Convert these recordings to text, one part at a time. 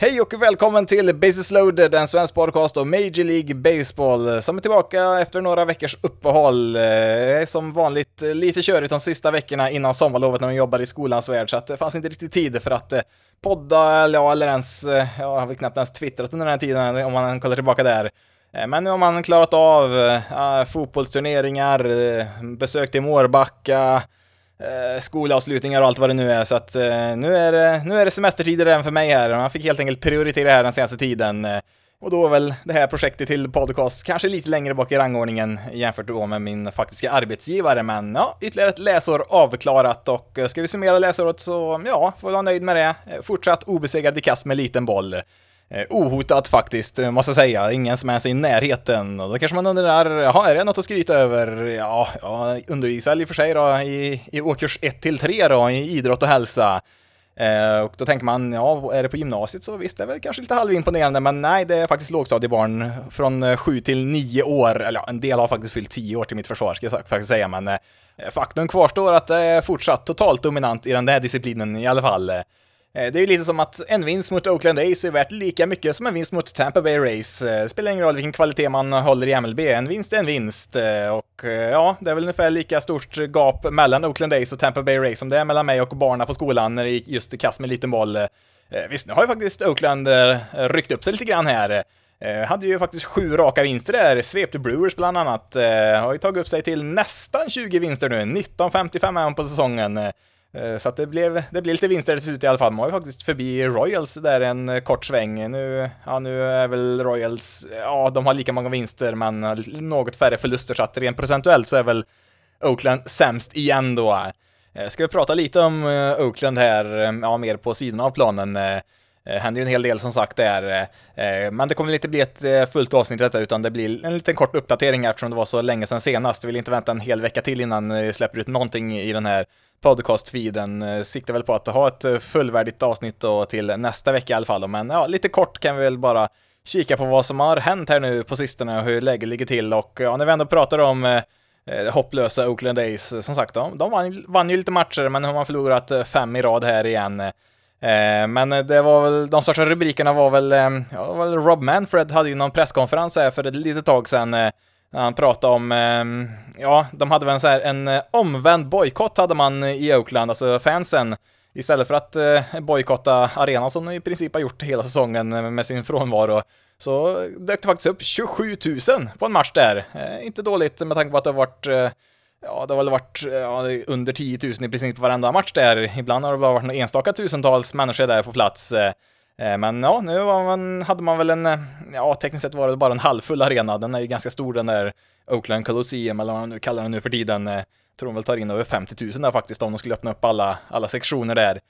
Hej och välkommen till Bases Loaded, en svensk podcast om Major League Baseball eh, som är tillbaka efter några veckors uppehåll. Eh, som vanligt eh, lite körigt de sista veckorna innan sommarlovet när man jobbar i skolans värld, så att det fanns inte riktigt tid för att podda eller, eller ens, jag har väl knappt ens twittrat under den här tiden om man kollar tillbaka där. Men nu har man klarat av äh, fotbollsturneringar, besök till Mårbacka, eh, skolavslutningar och allt vad det nu är. Så att eh, nu, är det, nu är det semestertider även för mig här. Man fick helt enkelt prioritera det här den senaste tiden. Eh, och då är väl det här projektet till podcast kanske lite längre bak i rangordningen jämfört då med min faktiska arbetsgivare. Men ja, ytterligare ett läsår avklarat och eh, ska vi summera läsåret så ja, får vi vara nöjd med det. Eh, fortsatt obesegrad i kast med liten boll. Eh, ohotat faktiskt, eh, måste jag säga. Ingen som är i närheten. Och då kanske man undrar, jaha, är det något att skryta över? Ja, jag undervisar i och för sig då i, i årskurs 1 till 3 då, i idrott och hälsa. Eh, och då tänker man, ja, är det på gymnasiet så visst, det är väl kanske lite halvimponerande, men nej, det är faktiskt lågstadiebarn från eh, 7 till 9 år, eller ja, en del har faktiskt fyllt 10 år till mitt försvar, ska jag faktiskt säga, men eh, faktum kvarstår att det är fortsatt totalt dominant i den där disciplinen i alla fall. Eh, det är ju lite som att en vinst mot Oakland A's är värt lika mycket som en vinst mot Tampa Bay Rays. Eh, det spelar ingen roll vilken kvalitet man håller i MLB, en vinst är en vinst. Eh, och ja, det är väl ungefär lika stort gap mellan Oakland A's och Tampa Bay Rays som det är mellan mig och barnen på skolan när det gick just kast med liten boll. Visst, nu har ju faktiskt Oakland ryckt upp sig lite grann här. hade ju faktiskt sju raka vinster där, svepte Brewers bland annat. har ju tagit upp sig till nästan 20 vinster nu, 19.55 är han på säsongen. Eh, så att det blev, det blev lite vinster till slut i alla fall. Man var ju faktiskt förbi Royals där en eh, kort sväng. Nu, ja, nu är väl Royals, ja, de har lika många vinster men eh, något färre förluster så att rent procentuellt så är väl Oakland sämst igen då. Ska vi prata lite om Oakland här, ja, mer på sidan av planen. Det händer ju en hel del som sagt där, men det kommer inte bli ett fullt avsnitt detta utan det blir en liten kort uppdatering eftersom det var så länge sedan senast. Jag vill inte vänta en hel vecka till innan vi släpper ut någonting i den här podcast-feeden. Eh, siktar väl på att ha ett eh, fullvärdigt avsnitt då till nästa vecka i alla fall. Men ja, lite kort kan vi väl bara kika på vad som har hänt här nu på sistone och hur läget ligger till. Och ja, när vi ändå pratar om eh, eh hopplösa Oakland A's, som sagt, de, de vann, vann ju lite matcher, men nu har förlorat fem i rad här igen. Eh, men det var väl, de största rubrikerna var väl, eh, ja, väl Rob Manfred hade ju någon presskonferens här för ett litet tag sedan han pratade om, ehm, ja, de hade väl en, så här, en eh, omvänd bojkott hade man eh, i Oakland, alltså fansen. Istället för att eh, bojkotta arenan som de i princip har gjort hela säsongen eh, med sin frånvaro, så dök det faktiskt upp 27 000 på en match där. Eh, inte dåligt med tanke på att det har varit eh, Ja, det har väl varit ja, under 10 000 i princip på varenda match där. Ibland har det bara varit några enstaka tusentals människor där på plats. Eh, men ja, nu man, hade man väl en, eh, ja tekniskt sett var det bara en halvfull arena, den är ju ganska stor den där Oakland Colosseum eller vad man nu kallar den nu för tiden. Eh, jag tror de väl tar in över 50 000 där faktiskt om de skulle öppna upp alla, alla sektioner där.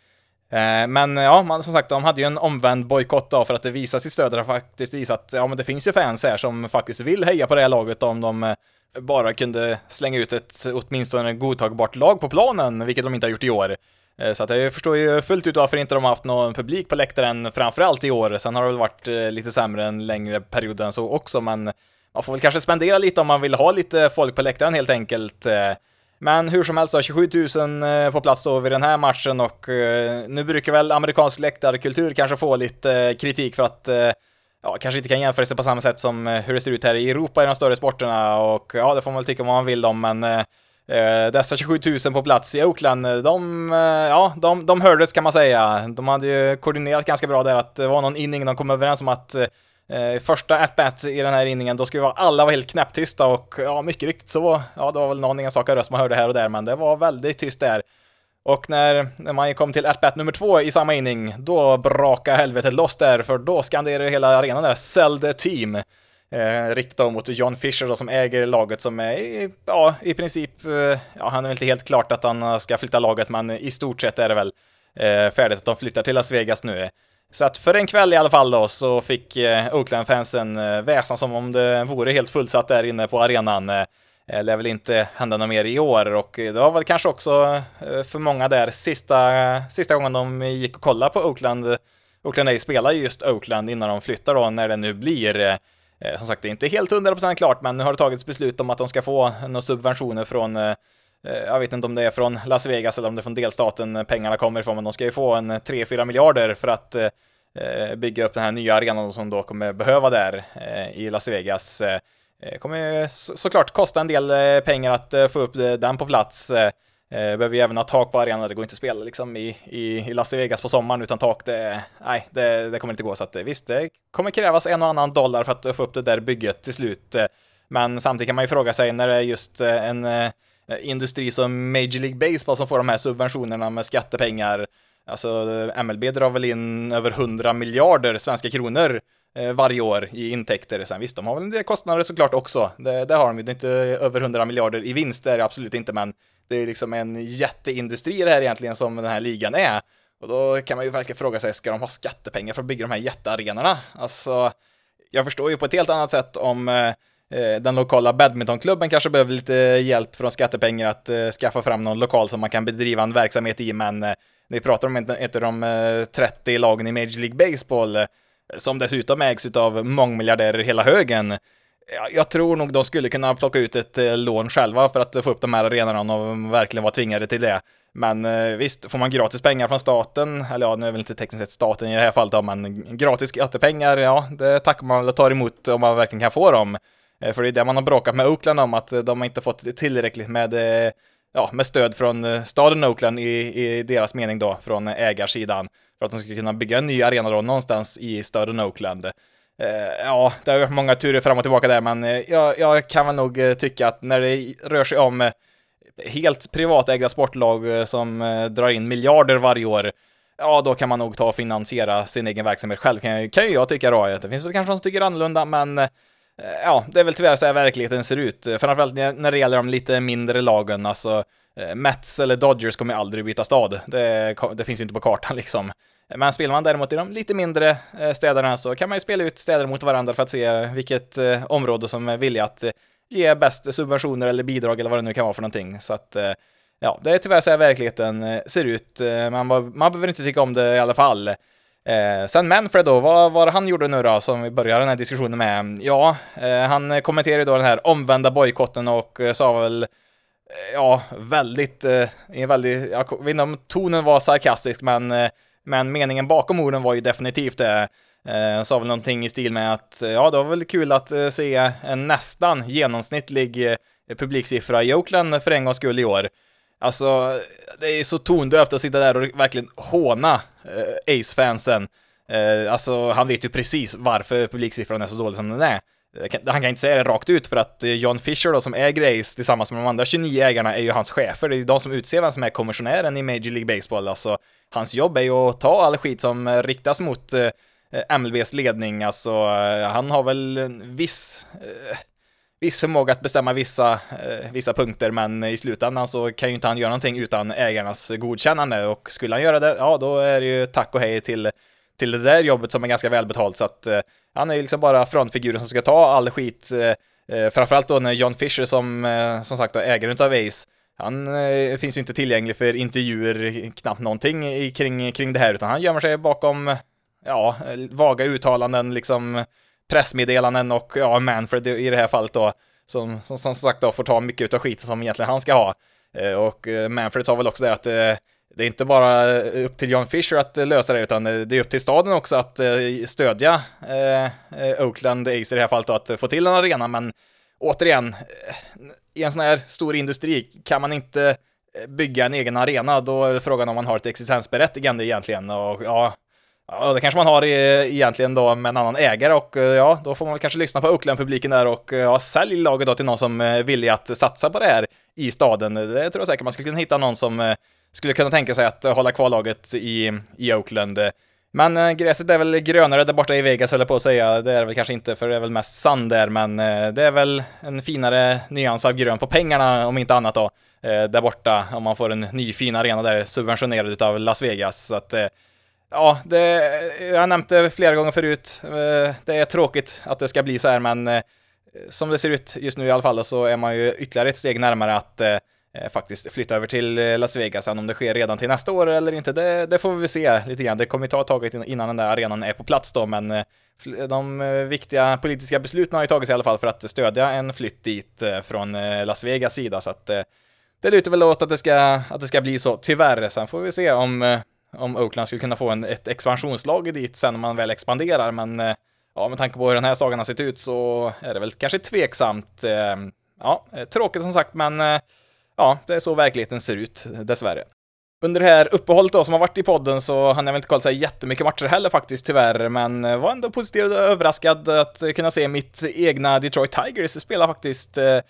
Men ja, man, som sagt, de hade ju en omvänd bojkott då för att det visar sitt stöd har faktiskt visat, att ja, men det finns ju fans här som faktiskt vill heja på det här laget om de bara kunde slänga ut ett åtminstone godtagbart lag på planen, vilket de inte har gjort i år. Eh, så att jag förstår ju fullt ut varför inte de har haft någon publik på läktaren framförallt i år. Sen har det väl varit eh, lite sämre en längre period än så också, men man får väl kanske spendera lite om man vill ha lite folk på läktaren helt enkelt. Eh, men hur som helst då, 27 000 på plats då vid den här matchen och nu brukar väl amerikansk läktarkultur kanske få lite kritik för att ja, kanske inte kan jämföra sig på samma sätt som hur det ser ut här i Europa i de större sporterna och ja, det får man väl tycka vad man vill om, men Eh, dessa 27 000 på plats i Oakland, eh, de, eh, ja, de, de hördes kan man säga. De hade ju koordinerat ganska bra där, att det var någon inning de kom överens om att eh, första at-bat i den här inningen, då skulle alla vara helt knäpptysta och ja, mycket riktigt så, ja, det var väl någon enstaka röst man hörde här och där, men det var väldigt tyst där. Och när, när man kom till at-bat nummer två i samma inning, då brakade helvetet loss där, för då skanderade hela arenan där “Sell the team” eh, riktat mot John Fisher då, som äger laget som är, ja, i princip, eh, ja, han är väl inte helt klart att han ska flytta laget, men i stort sett är det väl eh, färdigt att de flyttar till Las Vegas nu. Så att för en kväll i alla fall då så fick eh, Oakland-fansen eh, väsna som om det vore helt fullsatt där inne på arenan. Eh, lär väl inte hända något mer i år och det var väl kanske också eh, för många där sista, sista gången de gick och kollade på Oakland. Oakland A spelar just Oakland innan de flyttar då när det nu blir. Eh, Eh, som sagt, det är inte helt 100% klart, men nu har det tagits beslut om att de ska få några subventioner från eh, eh, jag vet inte om det är från Las Vegas eller om det är från delstaten pengarna kommer ifrån, men de ska ju få en 3-4 miljarder för att eh, eh, bygga upp den här nya arenan som då kommer behöva där i Las Vegas. Det kommer såklart kosta en del pengar att få upp den på plats. Eh, behöver ju även ha tak på arenan, det går inte att spela liksom i, i, i Las Vegas på sommaren utan tak, det, nej, det, det kommer inte gå. Så att eh, visst, det kommer krävas en och annan dollar för att få upp det där bygget till slut. Eh, men samtidigt kan man ju fråga sig när det är just en industri som Major League Baseball som får de här subventionerna med skattepengar. Alltså MLB drar väl in över 100 miljarder svenska kronor varje år i intäkter. Sen visst, de har väl en del kostnader såklart också. Det, det har de ju. Det är inte över 100 miljarder i vinst, det är det absolut inte, men det är liksom en jätteindustri det här egentligen som den här ligan är. Och då kan man ju verkligen fråga sig, ska de ha skattepengar för att bygga de här jättearenorna? Alltså, jag förstår ju på ett helt annat sätt om eh, den lokala badmintonklubben kanske behöver lite hjälp från skattepengar att eh, skaffa fram någon lokal som man kan bedriva en verksamhet i, men eh, vi pratar om ett av de eh, 30 lagen i Major League Baseball, eh, som dessutom ägs av mångmiljardärer hela högen. Jag tror nog de skulle kunna plocka ut ett eh, lån själva för att få upp de här arenorna om de verkligen var tvingade till det. Men eh, visst, får man gratis pengar från staten, eller ja, nu är väl inte tekniskt sett staten i det här fallet då, men gratis skattepengar, ja, det tackar man väl och tar emot om man verkligen kan få dem. Eh, för det är det man har bråkat med Oakland om, att de har inte fått tillräckligt med, ja, med stöd från staden Oakland i, i deras mening då, från ägarsidan, för att de ska kunna bygga en ny arena då någonstans i staden Oakland. Eh, ja, det har varit många turer fram och tillbaka där, men eh, jag, jag kan väl nog eh, tycka att när det rör sig om helt privatägda sportlag som drar in miljarder varje år, ja, då kan man nog ta och finansiera sin egen verksamhet själv, kan, kan ju jag tycka då. Det finns väl kanske de som tycker annorlunda, men ja, det är väl tyvärr så här verkligheten ser ut. Framförallt när det gäller de lite mindre lagen, alltså Mets eller Dodgers kommer aldrig byta stad. Det, det finns ju inte på kartan liksom. Men spelar man däremot i de lite mindre eh, städerna så kan man ju spela ut städer mot varandra för att se eh, vilket eh, område som är villiga att ge bäst subventioner eller bidrag eller vad det nu kan vara för någonting. Så att, ja, det är tyvärr så här verkligheten ser ut. Man, man behöver inte tycka om det i alla fall. Eh, sen Manfred då, vad var det han gjorde nu då, som vi började den här diskussionen med? Ja, eh, han kommenterade då den här omvända bojkotten och eh, sa väl, eh, ja, väldigt, eh, väldigt, jag vet inte om tonen var sarkastisk, men, eh, men meningen bakom orden var ju definitivt det. Eh, sa väl någonting i stil med att, eh, ja, det var väl kul att eh, se en nästan genomsnittlig eh, publiksiffra i Oakland för en gångs skull i år. Alltså, det är så tondövt att sitta där och verkligen håna eh, Ace-fansen. Eh, alltså, han vet ju precis varför publiksiffran är så dålig som den är. Han kan inte säga det rakt ut för att eh, John Fisher då, som äger Ace tillsammans med de andra 29 ägarna, är ju hans chefer. Det är ju de som utser vem som är kommissionären i Major League Baseball. Alltså, hans jobb är ju att ta all skit som eh, riktas mot eh, MLBs ledning. Alltså, han har väl en viss viss förmåga att bestämma vissa, eh, vissa punkter, men i slutändan så kan ju inte han göra någonting utan ägarnas godkännande och skulle han göra det, ja då är det ju tack och hej till, till det där jobbet som är ganska välbetalt så att eh, han är ju liksom bara frontfiguren som ska ta all skit, eh, eh framförallt då när John Fisher som, eh, som sagt då ägaren utav Ace, han eh, finns ju inte tillgänglig för intervjuer, knappt någonting kring, kring det här, utan han gömmer sig bakom, ja, vaga uttalanden liksom pressmeddelanden och ja, Manfred i det här fallet då, som som, som sagt då får ta mycket av skiten som egentligen han ska ha. Eh, och eh, Manfred sa väl också det att eh, det är inte bara eh, upp till John Fisher att eh, lösa det, utan eh, det är upp till staden också att stödja Oakland Ace i det här fallet då, att få till en arena, men återigen, i en sån här stor industri kan man inte bygga en egen arena, då är det frågan om man har ett existensberättigande egentligen, och ja, Ja, det kanske man har egentligen då med en annan ägare och ja, då får man väl kanske lyssna på Oakland-publiken där och ja, sälj laget då till någon som är villig att satsa på det här i staden. Det tror jag säkert man skulle kunna hitta någon som eh, skulle kunna tänka sig att hålla kvar laget i, i Oakland. Men eh, gräset är väl grönare där borta i Vegas höll jag på att säga. Det är det väl kanske inte för det är väl mest sand där, men eh, det är väl en finare nyans av grön på pengarna om inte annat då. Eh, där borta, om man får en ny fin arena där subventionerad av Las Vegas. Så att ja, det, jag har nämnt det flera gånger förut. Det är tråkigt att det ska bli så här, men som det ser ut just nu i alla fall så är man ju ytterligare ett steg närmare att Eh, faktiskt flytta över till eh, Las Vegas. Sen om det sker redan till nästa år eller inte, det, det får vi se lite grann. Det kommer ju ta ett tag innan den där arenan är på plats då, men eh, de viktiga politiska besluten har ju tagits i alla fall för att stödja en flytt dit från Las Vegas sida, så att det lutar väl åt att det ska, att det ska bli så, tyvärr. Sen får vi se om om Oakland skulle kunna få en, ett expansionslag dit sen när man väl expanderar, men ja, med tanke på hur den här sagan har sett ut så är det väl kanske tveksamt. Ja, tråkigt som sagt, men ja, det är så verkligheten ser ut, dessvärre. Under det här uppehållet då som har varit i podden så hann jag väl inte kolla så jättemycket matcher heller faktiskt tyvärr, men eh, var ändå positivt överraskad att kunna se mitt egna Detroit Tigers spela faktiskt eh,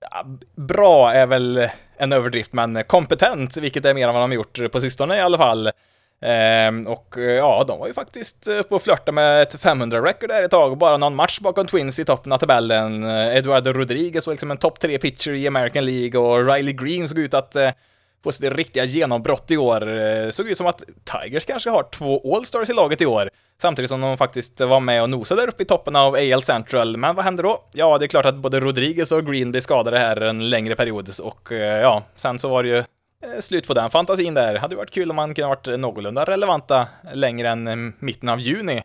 Ja, bra är väl en överdrift, men kompetent, vilket är mer än vad de har gjort på sistone i alla fall. Ehm, och eh, ja, de var ju faktiskt eh, uppe och flörtade med ett 500-record där ett tag, bara någon match bakom Twins i toppen av tabellen. Eh, Eduardo Rodriguez var liksom en topp 3-pitcher i American League och Riley Green såg ut att eh, få sitt riktiga genombrott i år. Eh, såg ut som att Tigers kanske har två All-Stars i laget i år. Samtidigt som de faktiskt var med och nosade där uppe i toppen av AL Central. Men vad händer då? Ja, det är klart att både Rodriguez och Green blir skadade här en längre period och eh, ja, sen så var det ju Eh, slut på den fantasin där. Hade varit kul om man kunde varit någorlunda relevanta längre än mm, mitten av juni.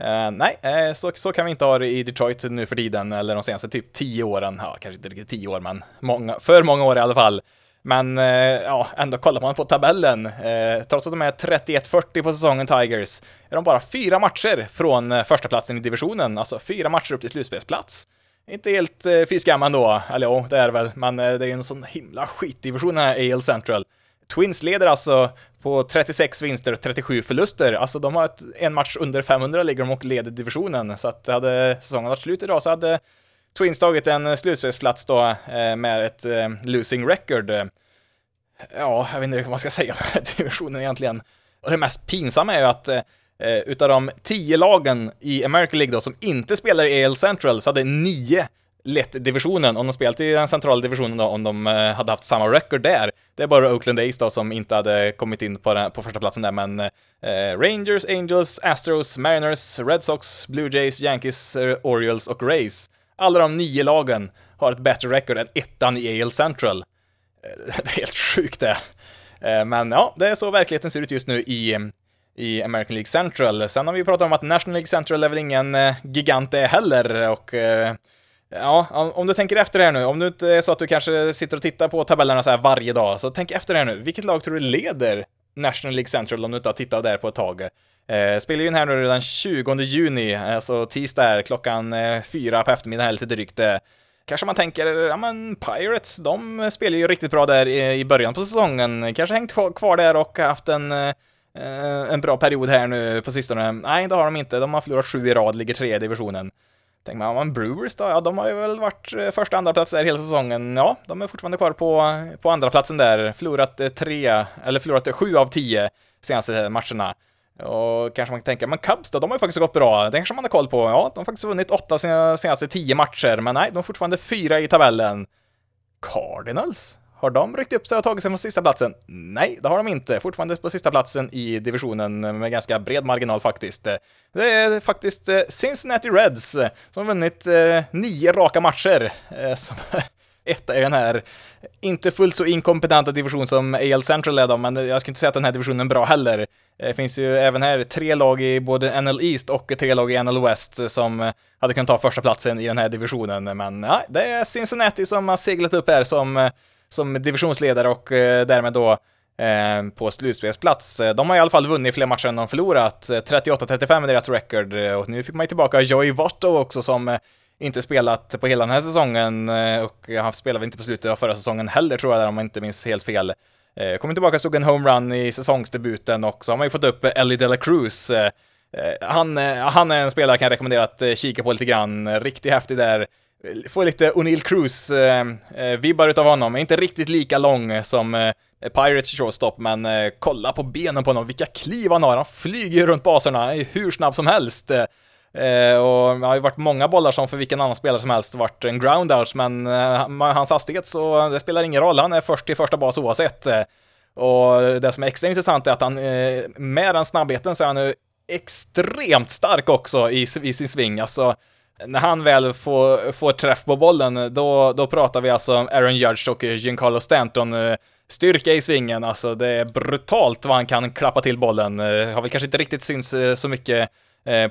Uh, nej, uh, så, så kan vi inte ha det i Detroit nu för tiden, eller de senaste typ tio åren. Ja, kanske inte riktigt tio år, men många, för många år i alla fall. Men uh, ja, ändå kollar man på tabellen, trots att de är 31-40 på säsongen Tigers, är de bara fyra matcher från första platsen i divisionen, alltså fyra matcher upp till slutspelsplats. Inte helt eh, fiskamman då. ändå, eller jo, det är det väl, men eh, det är en sån himla skitdivision här, AL Central. Twins leder alltså på 36 vinster och 37 förluster. Alltså de har ett, en match under 500 ligger de och leder divisionen, så att hade säsongen varit slut idag så hade Twins tagit en eh, slutspelsplats då eh, med ett eh, losing record. Ja, jag vet inte vad man ska säga om den här divisionen egentligen. Och det mest pinsamma är ju att eh, eh, utav de tio lagen i American League då som inte spelar i AL Central så hade nio lett divisionen om de spelat i den centrala divisionen då, om de eh, hade haft samma record där. Det är bara Oakland A's då som inte hade kommit in på, den, på första platsen där, men eh, Rangers, Angels, Astros, Mariners, Red Sox, Blue Jays, Yankees, eh, Orioles och Rays alla de nio lagen har ett bättre record än ettan i AL Central. Eh, det är helt sjukt det. Eh, men ja, det är så verkligheten ser ut just nu i, i American League Central. Sen har vi pratat om att National League Central är väl ingen eh, gigant det heller och eh, Ja, om du tänker efter här nu, om du inte är så att du kanske sitter och tittar på tabellerna så här varje dag, så tänk efter här nu. Vilket lag tror du leder National League Central om du inte har tittat där på ett tag? Eh, spelar ju in här nu den 20 juni, alltså tisdag här, klockan eh, fyra på eftermiddagen lite drygt. Kanske man tänker, ja men Pirates, de spelar ju riktigt bra där i, början på säsongen, kanske hängt kvar där och haft en Eh, en bra period här nu på sistone. Nej, det har de inte. De har förlorat sju i rad, ligger tre i divisionen. Tänker man, men Brewers då? Ja, de har ju väl varit eh, första andra plats där hela säsongen. Ja, de är fortfarande kvar på, på andra platsen där. Förlorat eh, tre, eller förlorat sju av tio senaste matcherna. Och kanske man kan tänka, men Cubs då, de har ju faktiskt gått bra. Det kanske man har koll på. Ja, de har faktiskt vunnit åtta sina senaste tio matcher, men nej, de är fortfarande fyra i tabellen. Cardinals? Har de ryckt upp sig och tagit sig från sista platsen? Nej, det har de inte. Fortfarande på sista platsen i divisionen med ganska bred marginal faktiskt. Det är faktiskt eh, Cincinnati Reds eh, som har vunnit eh, nio raka matcher. Som etta i den här inte fullt så inkompetenta division som AL Central är då, men jag skulle inte säga att den här divisionen är bra heller. Det finns ju även här tre lag i både NL East och tre lag i NL West som hade kunnat ta första platsen i den här divisionen, men ja, det är Cincinnati som har seglat upp här som, som divisionsledare och eh, därmed då eh, på slutspelsplats. Eh, de har i alla fall vunnit fler matcher än de förlorat. 38-35 är deras record och nu fick man ju tillbaka Joey Votto också som inte spelat på hela den här säsongen och han spelade inte på slutet av förra säsongen heller tror jag, om jag inte minns helt fel. Kommer tillbaka, stod en homerun i säsongsdebuten och så har man ju fått upp Ellie Dela Cruz. Han, han är en spelare jag kan rekommendera att kika på lite grann, riktigt häftig där. Får lite O'Neill Cruz-vibbar eh, eh, utav honom, inte riktigt lika lång eh, som Pirates shortstop, men kolla på benen på honom, vilka kliv han har, han flyger runt baserna han är hur snabb som helst. Eh, och det har ju varit många bollar som för vilken annan spelare som helst varit en groundout, men eh, hans hastighet så det spelar ingen roll, han är först till första bas oavsett. Eh, och det som är extra intressant är att han eh, med den snabbheten så är han nu extremt stark också i, i sin sving, alltså när han väl får, får träff på bollen, då, då pratar vi alltså om Aaron Judge och Giancarlo Stanton-styrka eh, i svingen, alltså det är brutalt vad han kan klappa till bollen. Eh, har väl kanske inte riktigt syns eh, så mycket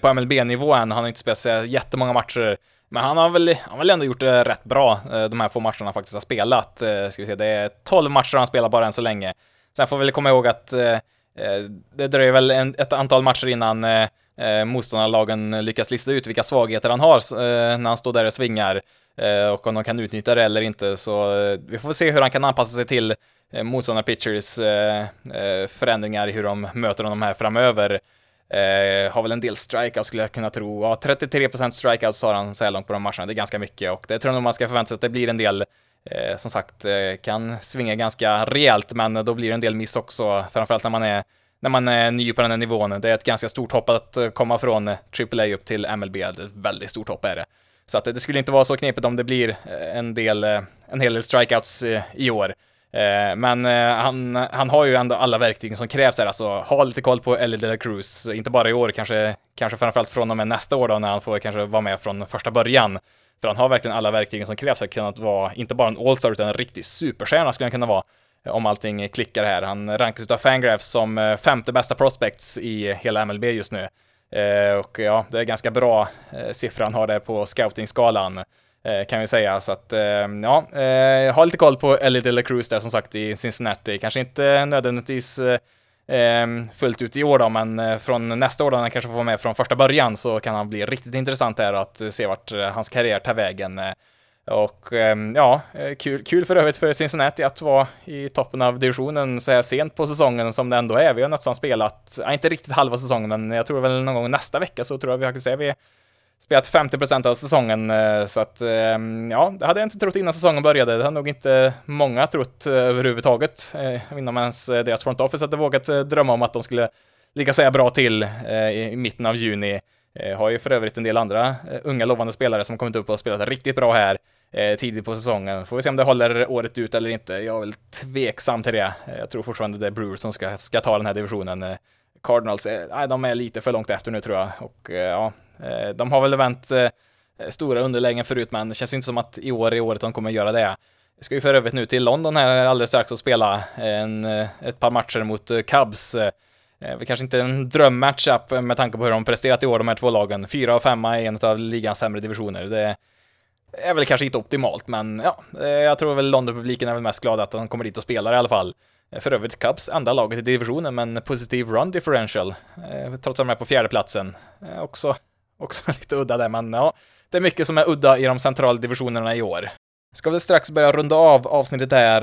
på MLB-nivå än. Han har inte spelat så jättemånga matcher. Men han har väl, han har väl ändå gjort det rätt bra, de här få matcherna han faktiskt har spelat. Ska vi se, det är 12 matcher han spelar bara än så länge. Sen får vi väl komma ihåg att det dröjer väl ett antal matcher innan eh, motståndarlagen lyckas lista ut vilka svagheter han har eh, när han står där och svingar eh, och om de kan utnyttja det eller inte. Så eh, vi får se hur han kan anpassa sig till eh, motståndarpitchers eh, eh, förändringar i hur de möter honom här framöver. Eh, har väl en del strikeouts skulle jag kunna tro. Ja, 33% strikeouts har han så här långt på de matcherna. Det är ganska mycket och det tror jag nog man ska förvänta sig att det blir en del Eh, som sagt, eh, kan svinga ganska rejält, men då blir det en del miss också, framförallt när man är när man eh, är ny på den här nivån. Det är ett ganska stort hopp att eh, komma från eh, AAA upp till MLB. Det är ett väldigt stort hopp är det. Så att det skulle inte vara så knepigt om det blir en del, en hel del strikeouts i år. Men han, han har ju ändå alla verktyg som krävs här, alltså ha lite koll på Ellie De La Cruz, inte bara i år, kanske, kanske framförallt från och med nästa år då, när han får kanske vara med från första början. För han har verkligen alla verktyg som krävs för att kunna vara, inte bara en All-Star, utan en riktig superstjärna skulle han kunna vara om allting klickar här. Han rankas av Fangraphs som eh, femte bästa prospects i hela MLB just nu. Eh, och ja, det är ganska bra eh, siffra han har där på scouting-skalan kan vi säga. Så att ja, ha lite koll på Ellie De La Cruz där som sagt i Cincinnati. Kanske inte nödvändigtvis fullt ut i år då, men från nästa år då han kanske får vara med från första början så kan han bli riktigt intressant här att se vart hans karriär tar vägen. Och ehm, ja, eh, kul, kul för övrigt för Cincinnati att vara i toppen av divisionen så här sent på säsongen som det ändå är. Vi har nästan spelat, ja, inte riktigt halva säsongen, men jag tror väl någon gång nästa vecka så tror jag vi faktiskt är vi spelat 50% av säsongen, eh, så att ehm, ja, det hade jag inte trott innan säsongen började. Det hade nog inte många trott eh, överhuvudtaget inom ens deras front office hade vågat drömma om att de skulle ligga så bra till i mitten av juni. Har ju för övrigt en del andra unga lovande spelare som kommit upp och spelat riktigt bra här Eh, tidigt på säsongen. Får vi se om det håller året ut eller inte. Jag är väl tveksam till det. Eh, jag tror fortfarande det är Brewers som ska, ska ta den här divisionen. Eh, Cardinals, nej de är lite för långt efter nu tror jag. Och ja, de har väl vänt stora underlägen förut, men det känns inte som att i år är året de kommer göra det. Jag ska ju för övrigt nu till London här alldeles strax och spela en, ett par matcher mot Cubs. Det kanske inte en drömmatchup med tanke på hur de presterat i år, de här två lagen. Fyra och femma i en av ligans sämre divisioner. Det, är väl kanske inte optimalt, men ja, eh, jag tror väl London-publiken är väl mest glad att de kommer dit och spelar i alla fall. Eh, för övrigt Cubs enda laget i divisionen med en positiv run differential, eh, trots att de är på fjärdeplatsen. Också, också lite udda där, men ja, det är mycket som är udda i de centrala divisionerna i år. Ska väl strax börja runda av avsnittet där.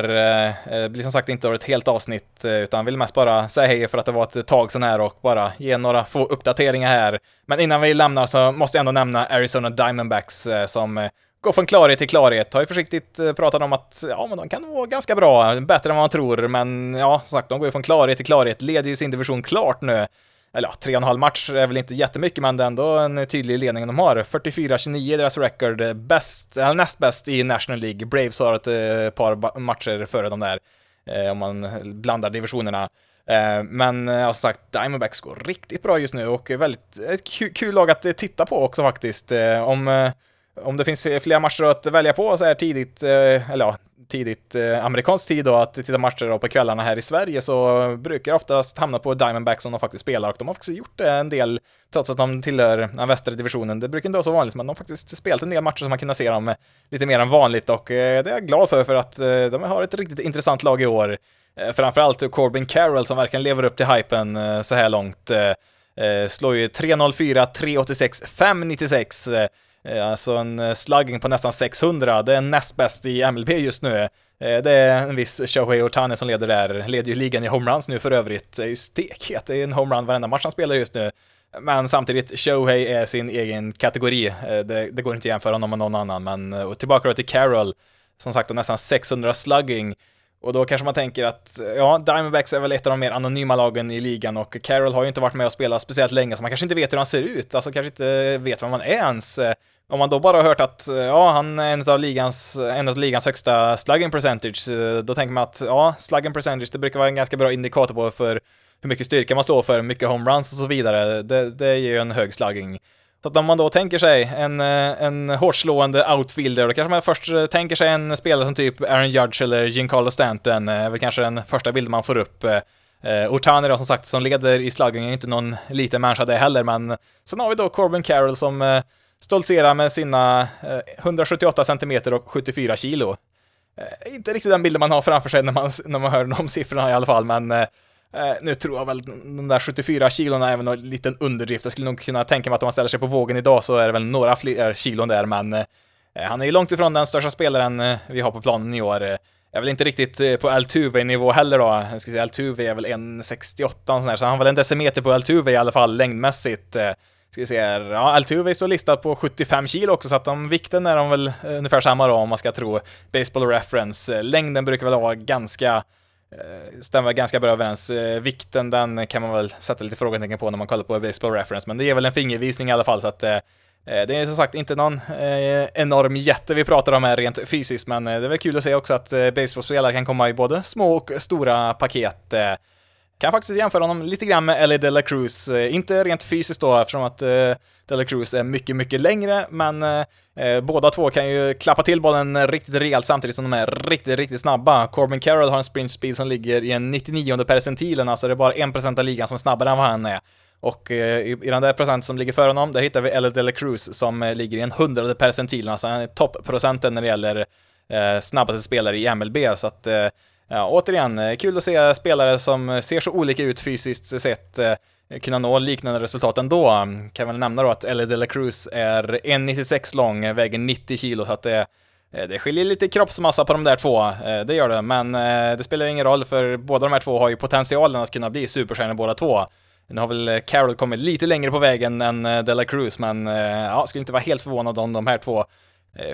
Det blir som sagt inte ett helt avsnitt, utan vill mest bara säga hej för att det var ett tag sedan här och bara ge några få uppdateringar här. Men innan vi lämnar så måste jag ändå nämna Arizona Diamondbacks som gå från klarhet till klarhet. Har ju försiktigt eh, pratat om att ja, men de kan vara ganska bra, bättre än vad man tror, men ja, som sagt, de går ju från klarhet till klarhet, leder ju sin division klart nu. Eller ja, tre och en halv match är väl inte jättemycket, men det är ändå en tydlig ledning de har. 44-29 deras record, bäst, eller näst bäst i National League. Braves har ett eh, par matcher före de där, eh, om man blandar divisionerna. Men som sagt, Diamondbacks går riktigt bra just nu och väldigt ett kul lag att titta på också faktiskt. Om om det finns flera matcher att välja på så här tidigt, eh, eller ja, tidigt eh, amerikansk tid då, att titta matcher då på kvällarna här i Sverige så brukar jag oftast hamna på Diamondbacks som de faktiskt spelar och de har faktiskt gjort det en del, trots att de tillhör den västra divisionen. Det brukar inte vara så vanligt, men de har faktiskt spelat en del matcher som man kunnat se dem lite mer än vanligt och eh, det är jag glad för, för att eh, de har ett riktigt intressant lag i år. Eh, framförallt Corbin Carroll som verkligen lever upp till hypen så här långt. Slår ju 3.04, 3.86, 5.96 Eh, Eh, alltså en eh, slugging på nästan 600, det är näst bäst i MLB just nu. Eh, det är en viss Shohei Ohtani som leder där, leder ju ligan i homeruns nu för övrigt. Det är ju stekhet, det är en homerun varenda match han spelar just nu. Men samtidigt, Shohei är sin egen kategori. Det, det går inte att jämföra honom med någon annan, men och tillbaka då till Carroll. Som sagt, nästan 600 slugging. Och då kanske man tänker att, ja, Diamondbacks är väl ett av de mer anonyma lagen i ligan och Carroll har ju inte varit med och spelat speciellt länge, så man kanske inte vet hur han ser ut, alltså kanske inte vet vem man är ens. Om man då bara har hört att eh, ja, han är en av ligans, en av ligans högsta slugging percentage, eh, då tänker man att ja, slugging percentage, det brukar vara en ganska bra indikator på för hur mycket styrka man står för, mycket homeruns och så vidare. Det, det är ju en hög slugging. Så att om man då tänker sig en, eh, en hårt slående outfielder, då kanske man först tänker sig en spelare som typ Aaron Judge eller Giancarlo Stanton, är väl kanske den första bilden man får upp. Eh, Ortani då som sagt, som leder i slugging, är inte någon liten människa det heller, men sen har vi då Corbin Carroll som stoltserar med sina eh, 178 centimeter och 74 kilo. Eh, inte riktigt den bilden man har framför sig när man, när man hör de siffrorna i alla fall, men eh, nu tror jag väl de där 74 kilona är väl en liten underdrift. Jag skulle nog kunna tänka mig att om man ställer sig på vågen idag så är det väl några fler kilon där, men han är ju långt ifrån den största spelaren vi har på planen i år. Jag är väl inte riktigt på Altuve-nivå heller då. Jag ska säga Altuve är väl 1,68 sån här, så han har väl en decimeter på Altuve i alla fall längdmässigt. Ska vi se här, ja, Altuve är så listad på 75 kilo också, så att de vikten är de väl eh, ungefär samma då om man ska tro Baseball Reference. Eh, längden brukar väl vara ganska eh, stämmer ganska bra överens. Vikten, den kan man väl sätta lite frågetecken på när man kollar på Baseball Reference, men det ger väl en fingervisning i alla fall, så att det är som sagt inte någon enorm jätte vi pratar om här rent fysiskt, men det är väl kul att se också att baseballspelare kan komma i både små och stora paket. Kan faktiskt jämföra honom lite grann med Ellie Dela Cruz, eh, inte rent fysiskt då eftersom att eh, Dela Cruz är mycket, mycket längre, men eh, eh, båda två kan ju klappa till bollen riktigt rejält samtidigt som de är riktigt, riktigt snabba. Corbin Carroll har en sprint speed som ligger i en 99 percentilen, alltså det är bara 1% av ligan som är snabbare än vad han är. Och eh, i, den där procenten som ligger före honom, där hittar vi Ellie Dela Cruz som ligger i en hundrade percentilen, alltså han är topprocenten när det gäller eh, snabbaste spelare i MLB, så att eh, ja, återigen, eh, kul att se spelare som eh, ser så olika ut fysiskt sett eh, kunna nå liknande resultat ändå. Kan väl nämna då att Ellie De La Cruz är 1,96 lång, väger 90 kilo, så att det det skiljer lite kroppsmassa på de där två, det gör det, men det spelar ingen roll för båda de här två har ju potentialen att kunna bli superstjärnor båda två. Nu har väl Carroll kommit lite längre på vägen än De La Cruz, men ja, skulle inte vara helt förvånad om de här två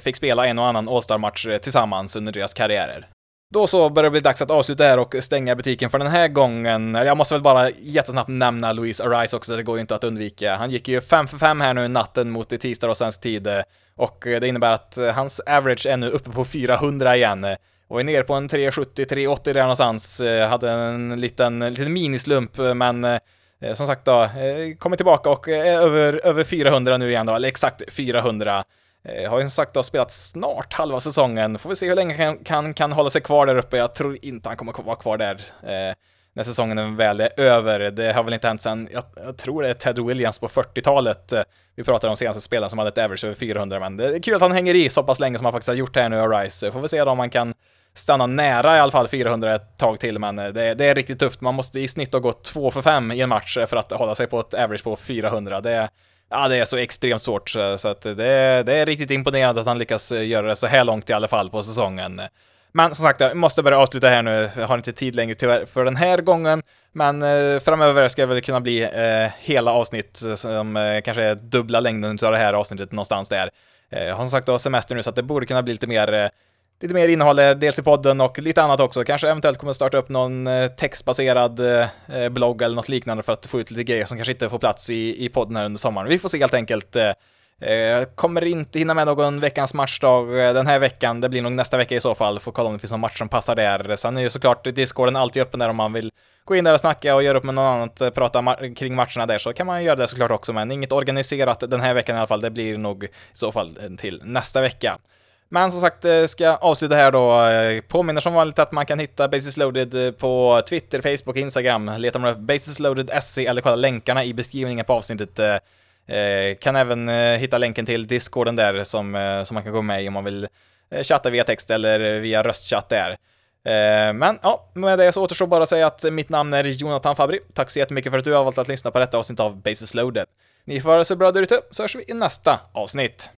fick spela en och annan All-Star-match tillsammans under deras karriärer. Då så börjar det bli dags att avsluta här och stänga butiken för den här gången. Jag måste väl bara jättesnabbt nämna Louise Arise också, det går ju inte att undvika. Han gick ju 5 för 5 här nu natten mot tisdag och svensk tid och det innebär att hans average är nu uppe på 400 igen och är nere på en 370, 380 där någonstans. Hade en liten, liten minislump, men eh, som sagt då, eh, kommer tillbaka och är över, över 400 nu igen då, eller exakt 400. Eh, har ju som sagt då spelat snart halva säsongen, får vi se hur länge han kan, kan, kan hålla sig kvar där uppe. Jag tror inte han kommer vara kvar där eh, när säsongen väl är över. Det har väl inte hänt sen, jag, jag tror det är Ted Williams på 40-talet. Eh, vi pratar om senaste spelaren som hade ett average över 400, men det är kul att han hänger i så pass länge som han faktiskt har gjort här nu, Arise. Får vi se då om han kan stanna nära i alla fall 400 ett tag till, men det, det är riktigt tufft. Man måste i snitt ha gått 2 för 5 i en match för att hålla sig på ett average på 400. Det, ja, det är så extremt svårt, så att det, det är riktigt imponerande att han lyckas eh, göra det så här långt i alla fall på säsongen. Men som sagt, jag måste börja avsluta här nu. Jag har inte tid längre tyvärr för den här gången. Men eh, framöver ska det väl kunna bli eh, hela avsnitt som eh, kanske är dubbla längden av det här avsnittet någonstans där. Eh, jag har som sagt då semester nu så att det borde kunna bli lite mer eh, lite mer innehåll dels i podden och lite annat också. Kanske eventuellt kommer starta upp någon eh, textbaserad eh, blogg eller något liknande för att få ut lite grejer som kanske inte får plats i, i podden här under sommaren. Vi får se helt enkelt. Eh, eh kommer inte hinna med någon veckans matchdag eh, den här veckan. Det blir nog nästa vecka i så fall. Får kolla om det finns någon match som passar där. Sen är ju såklart Discorden alltid öppen där om man vill gå in där och snacka och göra upp med någon annan, prata ma kring matcherna där, så kan man göra det såklart också, men inget organiserat den här veckan i alla fall. Det blir nog i så fall till nästa vecka. Men som sagt, eh, ska avsluta här då. Eh, påminner som vanligt att man kan hitta Basis Loaded eh, på Twitter, Facebook och Instagram. Letar man upp Basis Loaded SC eller kolla länkarna i beskrivningen på avsnittet. Kan även hitta länken till Discorden där som, som man kan gå med i om man vill chatta via text eller via röstchatt där. Men ja, med det så återstår bara att säga att mitt namn är Jonathan Fabri. Tack så jättemycket för att du har valt att lyssna på detta avsnitt av Basis Loaded. Ni får ha det så bra där ute, så hörs vi i nästa avsnitt.